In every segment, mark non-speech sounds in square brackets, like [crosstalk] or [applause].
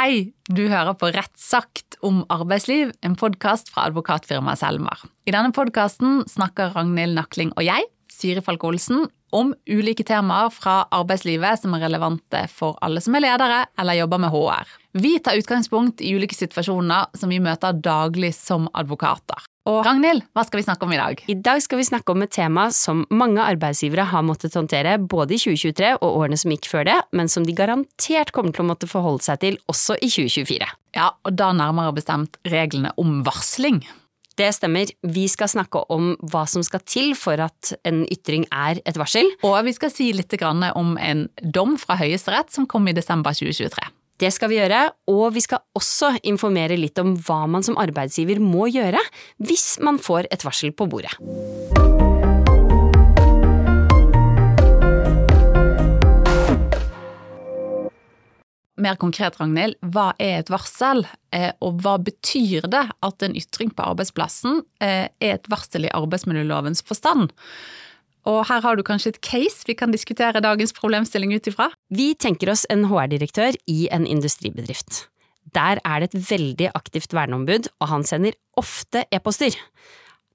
Hei, du hører på Rett sagt om arbeidsliv, en podkast fra advokatfirmaet Selmer. I denne podkasten snakker Ragnhild Nakling og jeg, Siri Falk Olsen, om ulike temaer fra arbeidslivet som er relevante for alle som er ledere eller jobber med HR. Vi tar utgangspunkt i ulike situasjoner som vi møter daglig som advokater. Og Ragnhild, hva skal vi snakke om i dag? I dag skal vi snakke om et tema som mange arbeidsgivere har måttet håndtere både i 2023 og årene som gikk før det, men som de garantert kommer til å måtte forholde seg til også i 2024. Ja, og da nærmere bestemt reglene om varsling. Det stemmer. Vi skal snakke om hva som skal til for at en ytring er et varsel. Og vi skal si litt om en dom fra Høyesterett som kom i desember 2023. Det skal vi gjøre, og vi skal også informere litt om hva man som arbeidsgiver må gjøre hvis man får et varsel på bordet. Mer konkret, Ragnhild, hva er et varsel, eh, og hva betyr det at en ytring på arbeidsplassen eh, er et varsel i arbeidsmiljølovens forstand? Og her har du kanskje et case vi kan diskutere dagens problemstilling ut ifra? Vi tenker oss en HR-direktør i en industribedrift. Der er det et veldig aktivt verneombud, og han sender ofte e-poster.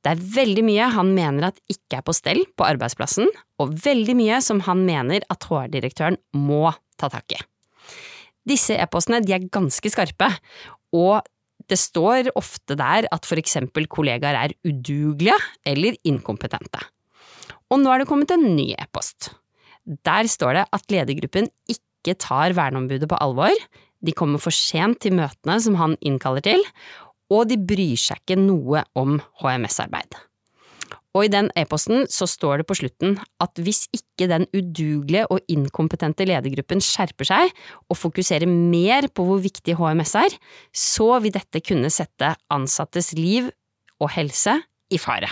Det er veldig mye han mener at ikke er på stell på arbeidsplassen, og veldig mye som han mener at HR-direktøren må ta tak i. Disse e-postene er ganske skarpe, og det står ofte der at for eksempel kollegaer er udugelige eller inkompetente. Og nå er det kommet en ny e-post. Der står det at ledergruppen ikke tar verneombudet på alvor, de kommer for sent til møtene som han innkaller til, og de bryr seg ikke noe om HMS-arbeid. Og i den e-posten så står det på slutten at hvis ikke den udugelige og inkompetente ledergruppen skjerper seg og fokuserer mer på hvor viktig HMS er, så vil dette kunne sette ansattes liv og helse i fare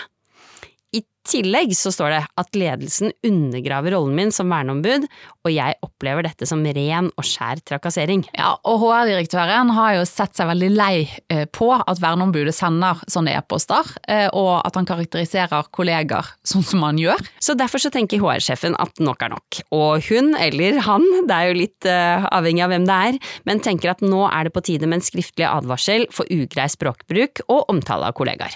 tillegg så står det at ledelsen undergraver rollen min som verneombud, og jeg opplever dette som ren og skjær trakassering. Ja, og HR-direktøren har jo sett seg veldig lei eh, på at verneombudet sender sånne e-poster, eh, og at han karakteriserer kolleger sånn som han gjør. Så derfor så tenker HR-sjefen at nok er nok, og hun eller han, det er jo litt uh, avhengig av hvem det er, men tenker at nå er det på tide med en skriftlig advarsel for ugrei språkbruk og omtale av kollegaer.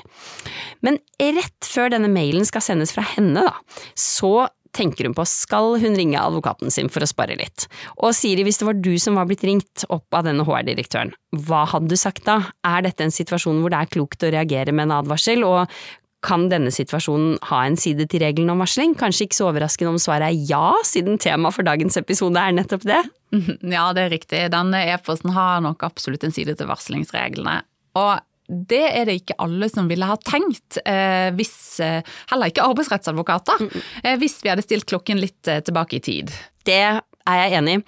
Men rett før denne mailen skal skal sendes fra henne, da, så tenker hun på skal hun ringe advokaten sin for å spare litt. Og Siri, hvis det var du som var blitt ringt opp av denne HR-direktøren, hva hadde du sagt da? Er dette en situasjon hvor det er klokt å reagere med en advarsel, og kan denne situasjonen ha en side til regelen om varsling? Kanskje ikke så overraskende om svaret er ja, siden temaet for dagens episode er nettopp det? [laughs] Ja, det er riktig. Denne e-posten har nok absolutt en side til varslingsreglene. Og det er det ikke alle som ville ha tenkt, eh, hvis, eh, heller ikke arbeidsrettsadvokater, eh, hvis vi hadde stilt klokken litt tilbake i tid. Det er jeg enig i.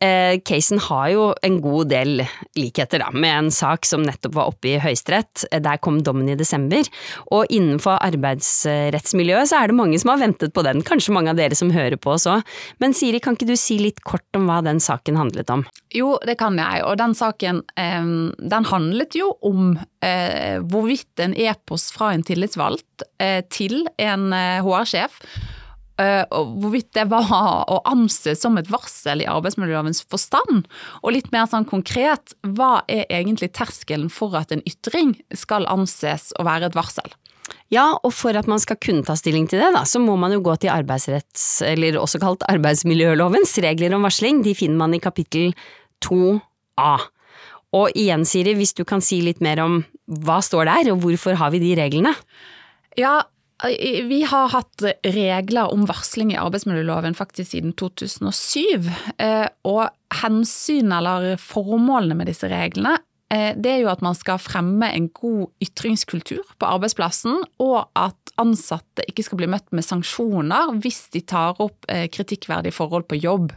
Eh, casen har jo en god del likheter da, med en sak som nettopp var oppe i Høyesterett. Der kom dommen i desember, og innenfor arbeidsrettsmiljøet så er det mange som har ventet på den, kanskje mange av dere som hører på òg. Men Siri, kan ikke du si litt kort om hva den saken handlet om? Jo, det kan jeg, og den saken eh, den handlet jo om eh, hvorvidt en e-post fra en tillitsvalgt eh, til en HR-sjef eh, Eh, hvorvidt det var å anse som et varsel i arbeidsmiljølovens forstand. Og litt mer sånn konkret, hva er egentlig terskelen for at en ytring skal anses å være et varsel? Ja, og for at man skal kunne ta stilling til det, da, så må man jo gå til arbeidsretts, eller også kalt arbeidsmiljølovens regler om varsling. De finner man i kapittel 2a. Og igjen, Siri, hvis du kan si litt mer om hva står der, og hvorfor har vi de reglene? Ja, vi har hatt regler om varsling i arbeidsmiljøloven faktisk siden 2007. Eh, og hensynet eller formålene med disse reglene eh, det er jo at man skal fremme en god ytringskultur på arbeidsplassen, og at ansatte ikke skal bli møtt med sanksjoner hvis de tar opp eh, kritikkverdige forhold på jobb.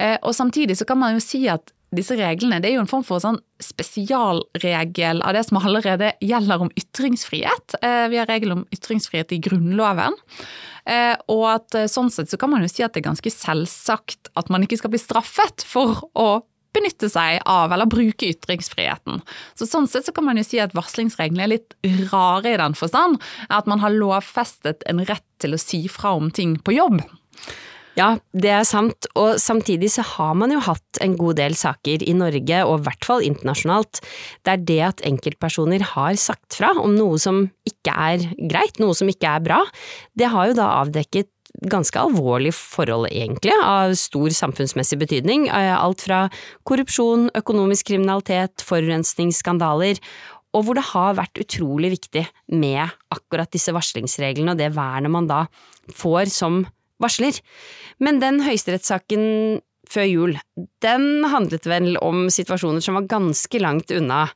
Og samtidig så kan man jo si at disse reglene det er jo en form for sånn spesialregel av det som allerede gjelder om ytringsfrihet. Eh, vi har regel om ytringsfrihet i Grunnloven. Eh, og at eh, sånn sett så kan man jo si at det er ganske selvsagt at man ikke skal bli straffet for å benytte seg av eller bruke ytringsfriheten. Så Sånn sett så kan man jo si at varslingsreglene er litt rare i den forstand at man har lovfestet en rett til å si fra om ting på jobb. Ja, det er sant, og samtidig så har man jo hatt en god del saker i Norge, og i hvert fall internasjonalt, der det at enkeltpersoner har sagt fra om noe som ikke er greit, noe som ikke er bra, det har jo da avdekket ganske alvorlige forhold, egentlig, av stor samfunnsmessig betydning. Eh, alt fra korrupsjon, økonomisk kriminalitet, forurensningsskandaler, og hvor det har vært utrolig viktig med akkurat disse varslingsreglene og det vernet man da får som varsler. Men den høyesterettssaken før jul, den handlet vel om situasjoner som var ganske langt unna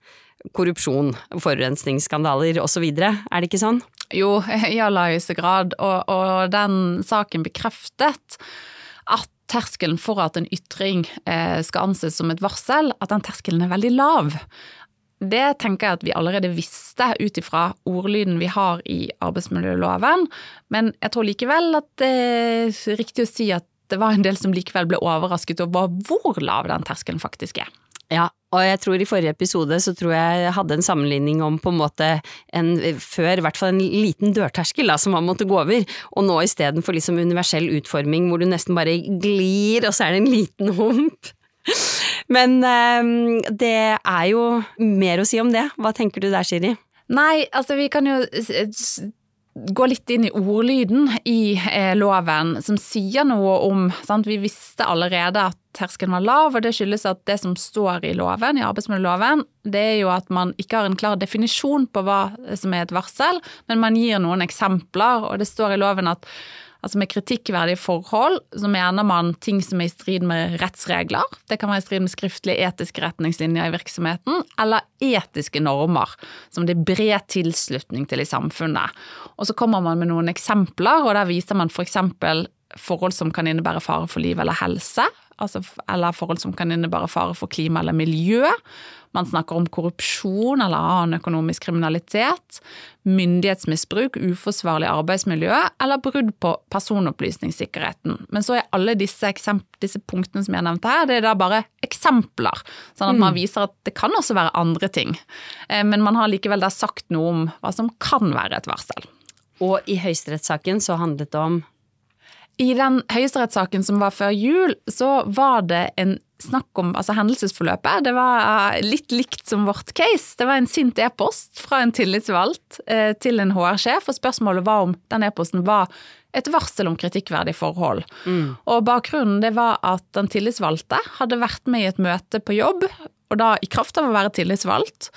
korrupsjon, forurensningsskandaler osv., er det ikke sånn? Jo, i aller høyeste grad, og, og, den saken bekreftet at terskelen for at en ytring eh, skal anses som et varsel, at den terskelen er veldig lav. Det tenker jeg at vi allerede visste ut ifra ordlyden vi har i arbeidsmiljøloven, men jeg tror likevel at det er riktig å si at det var en del som likevel ble overrasket over hvor lav den terskelen faktisk er. Ja, og jeg tror i forrige episode så tror jeg jeg hadde en sammenligning om på en måte en før i hvert fall en liten dørterskel da, som man måtte gå over, og nå istedenfor liksom universell utforming hvor du nesten bare glir, og så er det en liten hump. Men um, det er jo mer å si om det. Hva tenker du der, Siri? Nei, altså vi kan jo gå litt inn i ordlyden i eh, loven, som sier noe om sant? Vi visste allerede at terskelen var lav, og det skyldes at det som står i loven, i arbeidsmiljøloven, det er jo at man ikke har en klar definisjon på hva som er et varsel, men man gir noen eksempler, og det står i loven at Altså med kritikkverdige forhold så mener man ting som er i strid med rettsregler. Det kan være i strid med skriftlige etiske retningslinjer i virksomheten, eller etiske normer som det er bred tilslutning til i samfunnet. Og så kommer man med noen eksempler, og der viser man f.eks. For forhold som kan innebære fare for liv eller helse, altså, eller forhold som kan innebære fare for klima eller miljø. Man snakker om korrupsjon eller annen økonomisk kriminalitet, myndighetsmisbruk, uforsvarlig arbeidsmiljø eller brudd på personopplysningssikkerheten. Men så er alle disse, disse punktene som jeg nevnte her, det er da bare eksempler. Sånn at man mm. viser at det kan også være andre ting. Eh, men man har likevel da sagt noe om hva som kan være et varsel. Og i høyesterettssaken så handlet det om i den høyesterettssaken som var før jul, så var det en snakk om altså hendelsesforløpet. Det var eh, litt likt som vårt case. Det var en sint e-post fra en tillitsvalgt eh, til en HR-sjef, og spørsmålet var om den e-posten var et varsel om kritikkverdige forhold. Mm. Og bakgrunnen det var at den tillitsvalgte hadde vært med i et møte på jobb, og da i kraft av å være tillitsvalgt,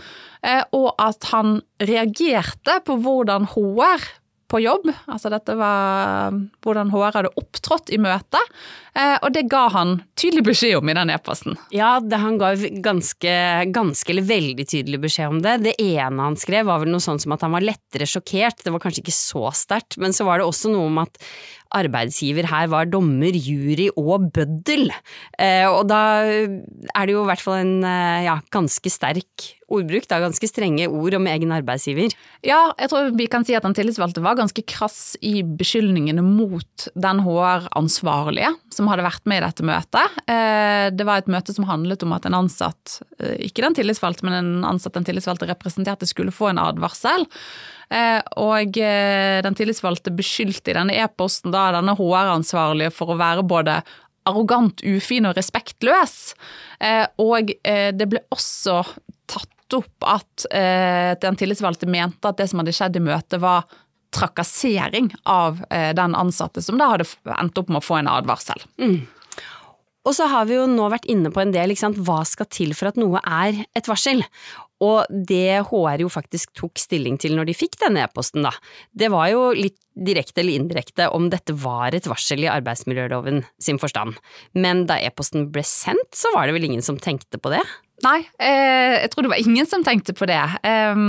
eh, og at han reagerte på hvordan HR på jobb. Altså dette var hvordan HR hadde opptrådt i møtet. Eh, og det ga han tydelig beskjed om i den e-posten. Ja, det, han ga ganske, ganske eller veldig tydelig beskjed om det. Det ene han skrev var vel noe sånt som at han var lettere sjokkert. Det var kanskje ikke så sterkt, men så var det også noe om at arbeidsgiver her var dommer, jury og bøddel. Eh, og da er det jo i hvert fall en eh, ja, ganske sterk ordbruk, da, ganske strenge ord om egen arbeidsgiver. Ja, jeg tror vi kan si at den tillitsvalgte var ganske krass i beskyldningene mot den HR-ansvarlige som hadde vært med i dette møtet. Eh, det var et møte som handlet om at en ansatt, ikke den tillitsvalgte, men en ansatt den tillitsvalgte representerte, skulle få en advarsel. Eh, og eh, den tillitsvalgte beskyldte i denne e-posten da denne HR-ansvarlige for å være både arrogant, ufin og respektløs. Eh, og det ble også tatt opp at den tillitsvalgte mente at det som hadde skjedd i møtet var trakassering av den ansatte, som da hadde endt opp med å få en advarsel. Mm. Og så har vi jo nå vært inne på en del, hva skal til for at noe er et varsel? Og det HR jo faktisk tok stilling til når de fikk denne e-posten, da, det var jo litt direkte eller indirekte om dette var et varsel i arbeidsmiljøloven sin forstand. Men da e-posten ble sendt, så var det vel ingen som tenkte på det? Nei, eh, jeg tror det var ingen som tenkte på det. Eh,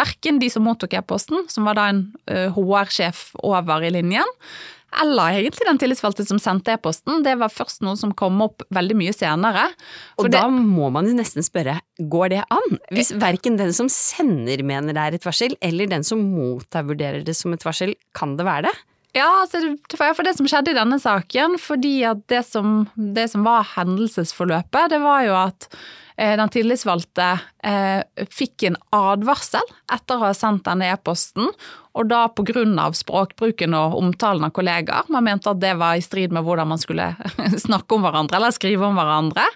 verken de som mottok e-posten, som var da en eh, HR-sjef over i linjen, eller egentlig den tillitsvalgte som sendte e-posten. Det var først noe som kom opp veldig mye senere. Og da må man jo nesten spørre, går det an? Hvis verken den som sender mener det er et varsel, eller den som mottar vurderer det som et varsel, kan det være det? Ja, altså, det for det som skjedde i denne saken. Fordi at det som, det som var hendelsesforløpet, det var jo at eh, den tillitsvalgte eh, fikk en advarsel etter å ha sendt denne e-posten. Og da pga. språkbruken og omtalen av kollegaer. Man mente at det var i strid med hvordan man skulle [laughs] snakke om hverandre eller skrive om hverandre.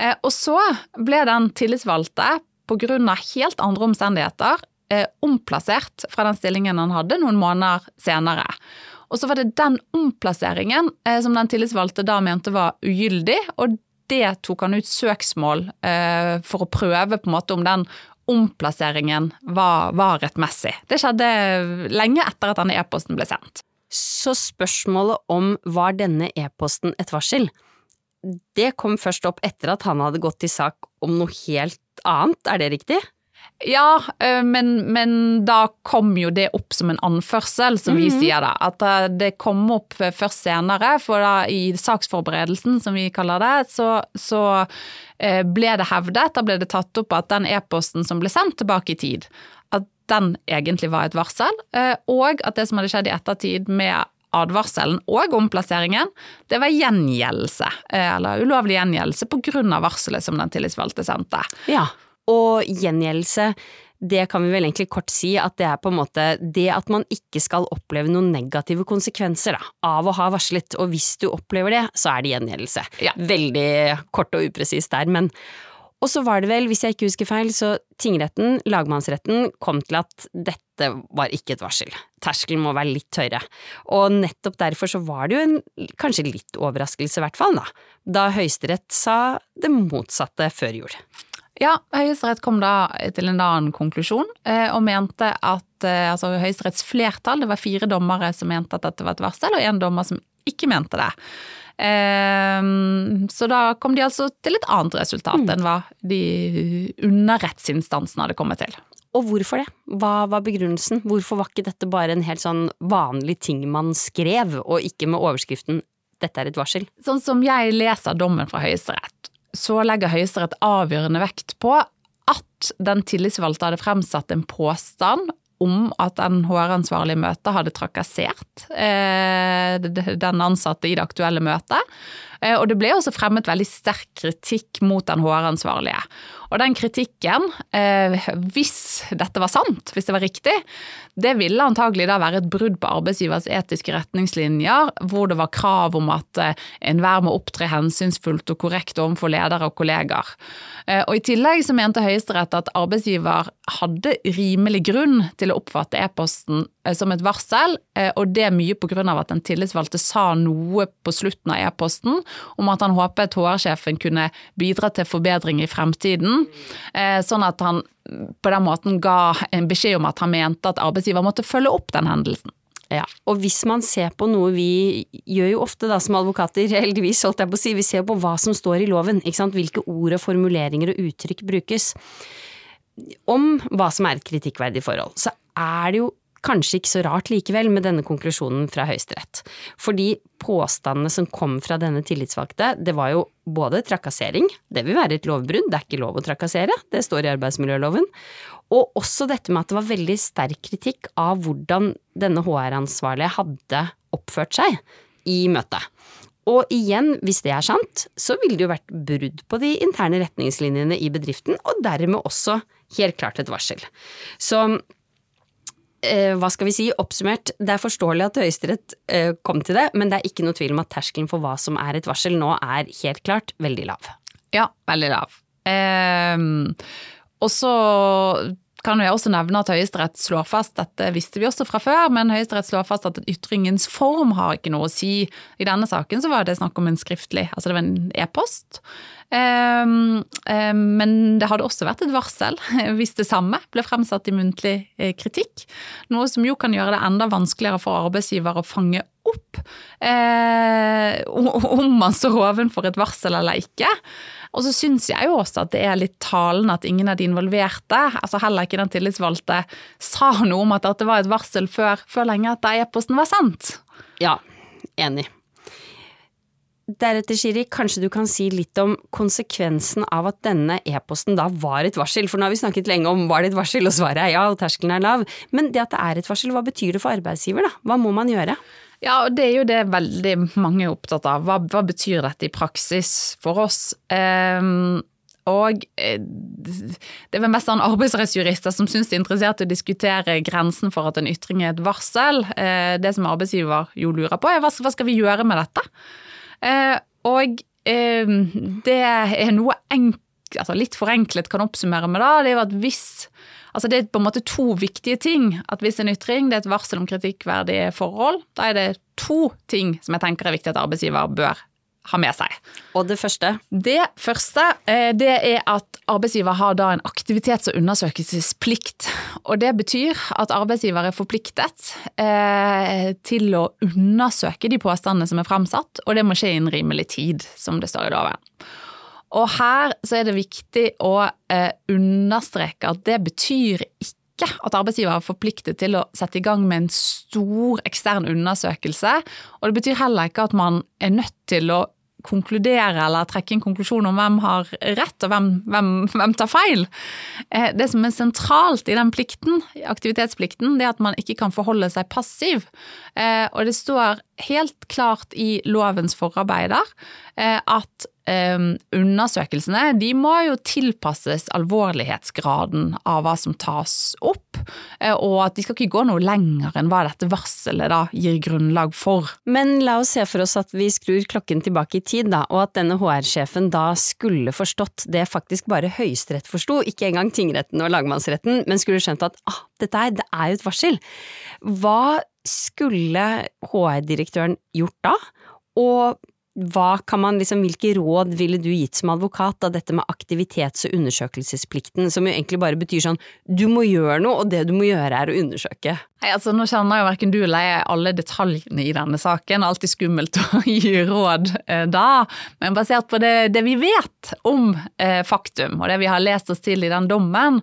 Eh, og så ble den tillitsvalgte pga. helt andre omstendigheter eh, omplassert fra den stillingen han hadde noen måneder senere. Og så var det den omplasseringen eh, som den tillitsvalgte da mente var ugyldig, og det tok han ut søksmål eh, for å prøve på en måte om den omplasseringen var, var rettmessig. Det skjedde lenge etter at denne e-posten ble sendt. Så spørsmålet om var denne e-posten et varsel, det kom først opp etter at han hadde gått til sak om noe helt annet, er det riktig? Ja, men, men, da kom jo det opp som en anførsel, som vi mm -hmm. sier da. At det kom opp først senere, for da i saksforberedelsen, som vi kaller det, så, så ble det hevdet, da ble det tatt opp at den e-posten som ble sendt tilbake i tid, at den egentlig var et varsel, og at det som hadde skjedd i ettertid med advarselen og omplasseringen, det var gjengjeldelse, eller ulovlig gjengjeldelse pga. varselet som den tillitsvalgte sendte. Ja. Og gjengjeldelse, det kan vi vel egentlig kort si at det er på en måte det at man ikke skal oppleve noen negative konsekvenser da, av å ha varslet, og hvis du opplever det, så er det gjengjeldelse. Ja. Veldig kort og upresist der, men og så var det vel, hvis jeg ikke husker feil, så tingretten, lagmannsretten, kom til at dette var ikke et varsel. Terskelen må være litt høyere. Og nettopp derfor så var det jo en kanskje litt overraskelse, i hvert fall, da, da Høyesterett sa det motsatte før jul. Ja, Høyesterett kom da til en annen konklusjon, eh, og mente at eh, altså Høyesteretts flertall, det var fire dommere som mente at dette var et varsel, og én dommer som ikke mente det. Eh, så da kom de altså til et annet resultat mm. enn hva de underrettsinstansene hadde kommet til. Og hvorfor det? Hva var begrunnelsen? Hvorfor var ikke dette bare en helt sånn vanlig ting man skrev, og ikke med overskriften 'dette er et varsel'? Sånn som jeg leser dommen fra Høyesterett, så legger Høyesterett avgjørende vekt på at den tillitsvalgte hadde fremsatt en påstand om at den HR-ansvarlige i hadde trakassert eh, den ansatte i det aktuelle møtet. Eh, og det ble også fremmet veldig sterk kritikk mot den HR-ansvarlige. Og den kritikken, eh, hvis dette var sant, hvis det var riktig, det ville antagelig da være et brudd på arbeidsgivers etiske retningslinjer, hvor det var krav om at eh, enhver må opptre hensynsfullt og korrekt overfor ledere og kollegaer. Og I tillegg så mente Høyesterett at arbeidsgiver hadde rimelig grunn til å oppfatte e-posten som et varsel, og det er mye av at den tillitsvalgte sa noe på slutten av e-posten om at han håpet HR-sjefen kunne bidra til forbedring i fremtiden. Eh, sånn at han på den måten ga en beskjed om at han mente at arbeidsgiver måtte følge opp den hendelsen. Ja, og hvis man ser på noe vi gjør jo ofte da som advokater, [laughs] heldigvis holdt jeg på å si, vi ser på hva som står i loven, ikke sant, hvilke ord og formuleringer og uttrykk brukes. Om hva som er et kritikkverdig forhold, så er det jo Kanskje ikke så rart likevel med denne konklusjonen fra Høyesterett. Fordi påstandene som kom fra denne tillitsvalgte, det var jo både trakassering, det vil være et lovbrudd, det er ikke lov å trakassere, det står i arbeidsmiljøloven, og også dette med at det var veldig sterk kritikk av hvordan denne HR-ansvarlige hadde oppført seg i møtet. Og igjen, hvis det er sant, så ville det jo vært brudd på de interne retningslinjene i bedriften, og dermed også helt klart et varsel. Så hva skal vi si, oppsummert, det er forståelig at Høyesterett eh, kom til det, men det er ikke noe tvil om at terskelen for hva som er et varsel nå er helt klart veldig lav. Ja, veldig lav. Eh, og så kan jeg også nevne at Høyesterett slår fast, dette visste vi også fra før, men Høyesterett slår fast at ytringens form har ikke noe å si. I denne saken så var det snakk om en skriftlig, altså det var en e-post. Um, um, men det hadde også vært et varsel [laughs] hvis det samme ble fremsatt i muntlig eh, kritikk. Noe som jo kan gjøre det enda vanskeligere for arbeidsgiver å fange opp eh, om man står ovenfor et varsel eller ikke. Og så syns jeg jo også at det er litt talende at ingen av de involverte, altså heller ikke den tillitsvalgte, sa noe om at det var et varsel før, før lenge etter e-posten var sendt. Ja, enig. Deretter, Shiri, kanskje du kan si litt om konsekvensen av at denne e-posten da var et varsel, for nå har vi snakket lenge om var det et varsel, og svaret er ja, og terskelen er lav. Men det at det er et varsel, hva betyr det for arbeidsgiver, da? Hva må man gjøre? Ja, og det er jo det veldig mange er opptatt av. Hva, hva betyr dette i praksis for oss? Um, og eh, det er vel mest sånn arbeidsrettsjurister som syns det er interessert å diskutere grensen for at en ytring er et varsel. Eh, det som arbeidsgiver jo lurer på, er hva skal vi gjøre med dette? Eh, og det er noe enkelt, altså litt forenklet kan oppsummere med da, det er jo at hvis Altså det er på en måte to viktige ting. At hvis en ytring det er et varsel om kritikkverdige forhold, da er det to ting som jeg tenker er viktig at arbeidsgiver bør ha med seg. Og det første? Det første eh, det er at arbeidsgiver har da en aktivitets- og undersøkelsesplikt. Og det betyr at arbeidsgiver er forpliktet eh, til å undersøke de påstandene som er fremsatt, og det må skje innen rimelig tid, som det står i loven. Og her så er det viktig å eh, understreke at det betyr ikke at arbeidsgiver er forpliktet til å sette i gang med en stor ekstern undersøkelse. Og det betyr heller ikke at man er nødt til å konkludere eller trekke en konklusjon om hvem har rett og hvem, hvem, hvem, tar feil. Eh, det som er sentralt i den plikten, aktivitetsplikten, det er at man ikke kan forholde seg passiv. Eh, og det står helt klart i lovens forarbeider eh, at undersøkelsene de må jo tilpasses alvorlighetsgraden av hva som tas opp, og at de skal ikke gå noe lenger enn hva dette varselet da gir grunnlag for. Men la oss se for oss at vi skrur klokken tilbake i tid, da, og at denne HR-sjefen da skulle forstått det faktisk bare Høyesterett forsto, ikke engang tingretten og lagmannsretten, men skulle skjønt at ah, dette er, det er jo et varsel. Hva skulle HR-direktøren gjort da? Og hva kan man liksom, hvilke råd ville du gitt som advokat av dette med aktivitets- og undersøkelsesplikten, som jo egentlig bare betyr sånn du må gjøre noe, og det du må gjøre er å undersøke? Nei, altså Nå kjenner jo verken du eller jeg alle detaljene i denne saken, alltid skummelt å [laughs] gi råd eh, da, men basert på det, det vi vet om eh, faktum, og det vi har lest oss til i den dommen,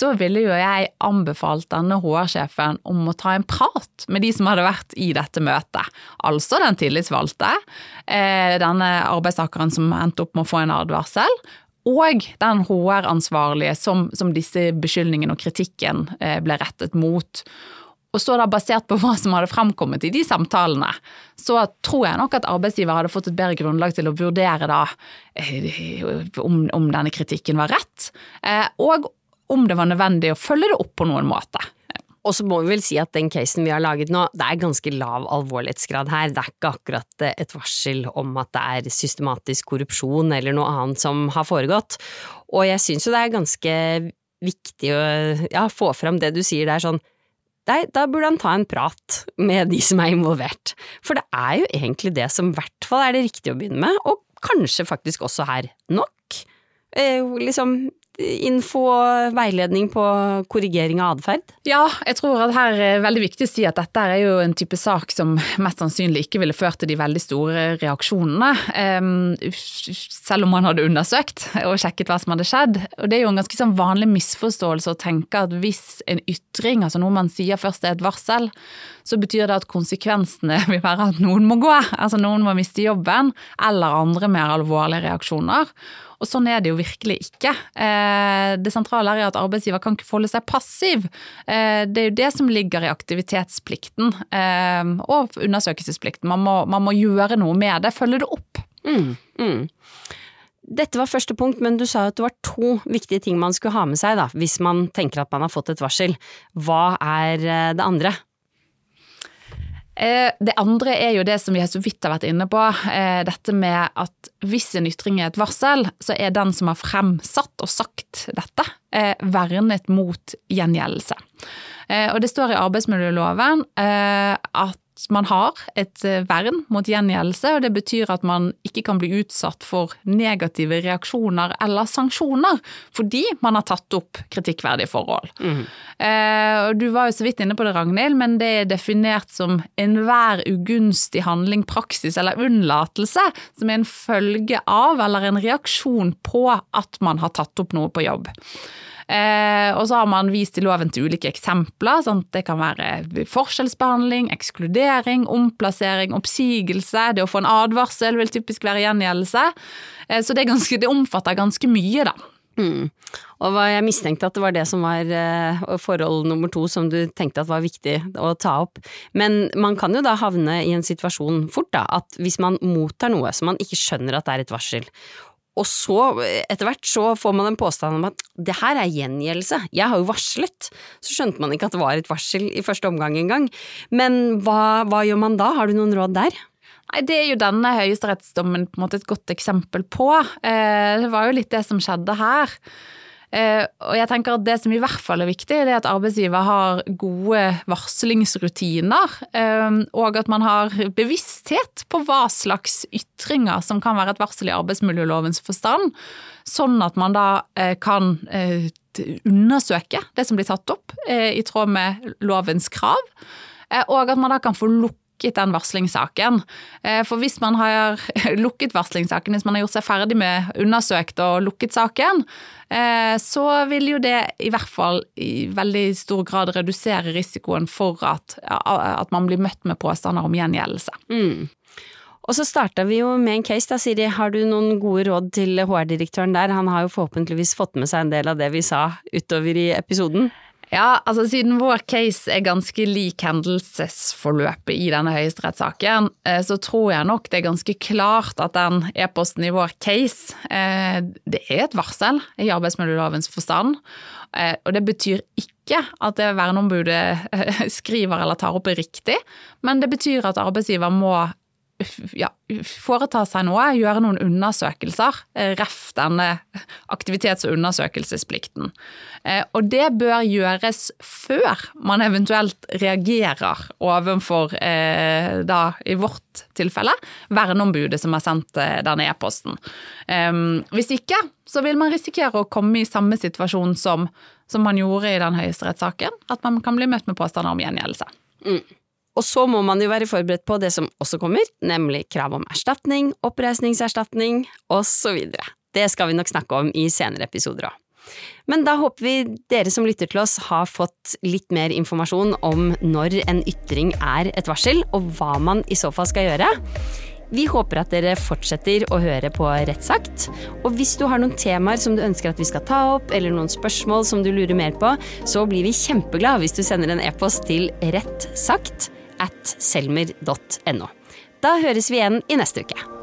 så ville jo jeg anbefalt denne HR-sjefen om å ta en prat med de som hadde vært i dette møtet. Altså den tillitsvalgte, eh, denne arbeidstakeren som endte opp med å få en advarsel, og den HR-ansvarlige som, som, disse beskyldningene og kritikken eh, ble rettet mot. Og så da Basert på hva som hadde fremkommet i de samtalene, så tror jeg nok at arbeidsgiver hadde fått et bedre grunnlag til å vurdere da eh, om, om denne kritikken var rett, og om det var nødvendig å følge det opp på noen måte. Og så må vi vel si at den casen vi har laget nå, det er ganske lav alvorlighetsgrad her. Det er ikke akkurat eh, et varsel om at det er systematisk korrupsjon eller noe annet som har foregått. Og jeg syns jo det er ganske viktig å ja, få fram det du sier der sånn Nei, da burde han ta en prat med de som er involvert. For det er jo egentlig det som i hvert fall er det riktige å begynne med, og kanskje faktisk også her nok. Eh, liksom info og veiledning på korrigering av atferd? Ja, jeg tror at her er veldig viktig å si at dette er jo en type sak som mest sannsynlig ikke ville ført til de veldig store reaksjonene. Selv om man hadde undersøkt og sjekket hva som hadde skjedd. Og det er jo en ganske sånn vanlig misforståelse å tenke at hvis en ytring, altså noe man sier først er et varsel, så betyr det at konsekvensene [laughs] vil være at noen må gå. Altså noen må miste jobben, eller andre mer alvorlige reaksjoner. Og sånn er det jo virkelig ikke. Eh, det sentrale er at arbeidsgiver kan ikke forholde seg passiv. Eh, det er jo det som ligger i aktivitetsplikten eh, og undersøkelsesplikten. Man må, man må gjøre noe med det, følge det opp. Mm, mm. Dette var første punkt, men du sa at det var to viktige ting man skulle ha med seg da, hvis man tenker at man har fått et varsel. Hva er det andre? Eh, det andre er jo det som vi så vidt har vært inne på. Eh, dette med at hvis en ytring er et varsel, så er den som har fremsatt og sagt dette, eh, vernet mot gjengjeldelse. Og det står i arbeidsmiljøloven at man har et eh, vern mot gjengjeldelse, og det betyr at man ikke kan bli utsatt for negative reaksjoner eller sanksjoner fordi man har tatt opp kritikkverdige forhold. Mm. Du var jo så vidt inne på det, Ragnhild, men det er definert som enhver ugunstig handling, praksis eller unnlatelse som er en følge av eller en reaksjon på at man har tatt opp noe på jobb. Eh, og så har man vist i loven til ulike eksempler. Sant? det kan være forskjellsbehandling, ekskludering, omplassering, oppsigelse. Det å få en advarsel vil typisk være gjengjeldelse. Eh, så det, ganske, det omfatter ganske mye, da. Mm. Og jeg mistenkte at det var det som var eh, forhold nummer to som du tenkte at var viktig å ta opp. Men man kan jo da havne i en situasjon fort, da, at hvis man mottar noe som man ikke skjønner at det er et varsel, og så, etter hvert, så får man en påstand om at det her er gjengjeldelse, jeg har jo varslet. Så skjønte man ikke at det var et varsel i første omgang engang. Men hva, hva gjør man da, har du noen råd der? Nei, Det er jo denne høyesterettsdommen på en måte et godt eksempel på. Eh, det var jo litt det som skjedde her. Eh, og jeg tenker at Det som i hvert fall er viktig, det er at arbeidsgiver har gode varslingsrutiner. Eh, og at man har bevissthet på hva slags ytringer som kan være et varsel i arbeidsmiljølovens forstand. Sånn at man da kan undersøke det som blir tatt opp i tråd med lovens krav. Og at man da kan få lukket lukket den varslingssaken. Eh, for hvis man har [laughs] lukket varslingssaken, hvis man har gjort seg ferdig med undersøkt og lukket saken, eh, så vil jo det i hvert fall i veldig stor grad redusere risikoen for at, at man blir møtt med påstander om gjengjeldelse. Mm. Og så starta vi jo med en case, da, Siri. Har du noen gode råd til HR-direktøren der? Han har jo forhåpentligvis fått med seg en del av det vi sa utover i episoden. Ja, altså Siden vår case er ganske lik hendelsesforløpet i denne høyesterettssaken, eh, så tror jeg nok det er ganske klart at den e-posten i vår case, eh, det er et varsel i arbeidsmiljølovens forstand. Eh, og det betyr ikke at det verneombudet [laughs] skriver eller tar opp riktig, men det betyr at arbeidsgiver må ja, foreta seg noe, gjøre noen undersøkelser. Eh, ref denne aktivitets- og undersøkelsesplikten. Eh, og det bør gjøres før man eventuelt reagerer overfor, eh, da i vårt tilfelle, verneombudet som har sendt denne e-posten. Hvis ikke, så vil man risikere å komme i samme situasjon som, som man gjorde i den høyesterettssaken, at man kan bli møtt med påstander om gjengjeldelse. Mm. Og så må man jo være forberedt på det som også kommer, nemlig krav om erstatning, oppreisningserstatning osv. Det skal vi nok snakke om i senere episoder òg. Men da håper vi dere som lytter til oss har fått litt mer informasjon om når en ytring er et varsel, og hva man i så fall skal gjøre. Vi håper at dere fortsetter å høre på Rettsakt. Og hvis du har noen temaer som du ønsker at vi skal ta opp, eller noen spørsmål som du lurer mer på, så blir vi kjempeglad hvis du sender en e-post til rettsagt at selmer.no. Da høres vi igjen i neste uke.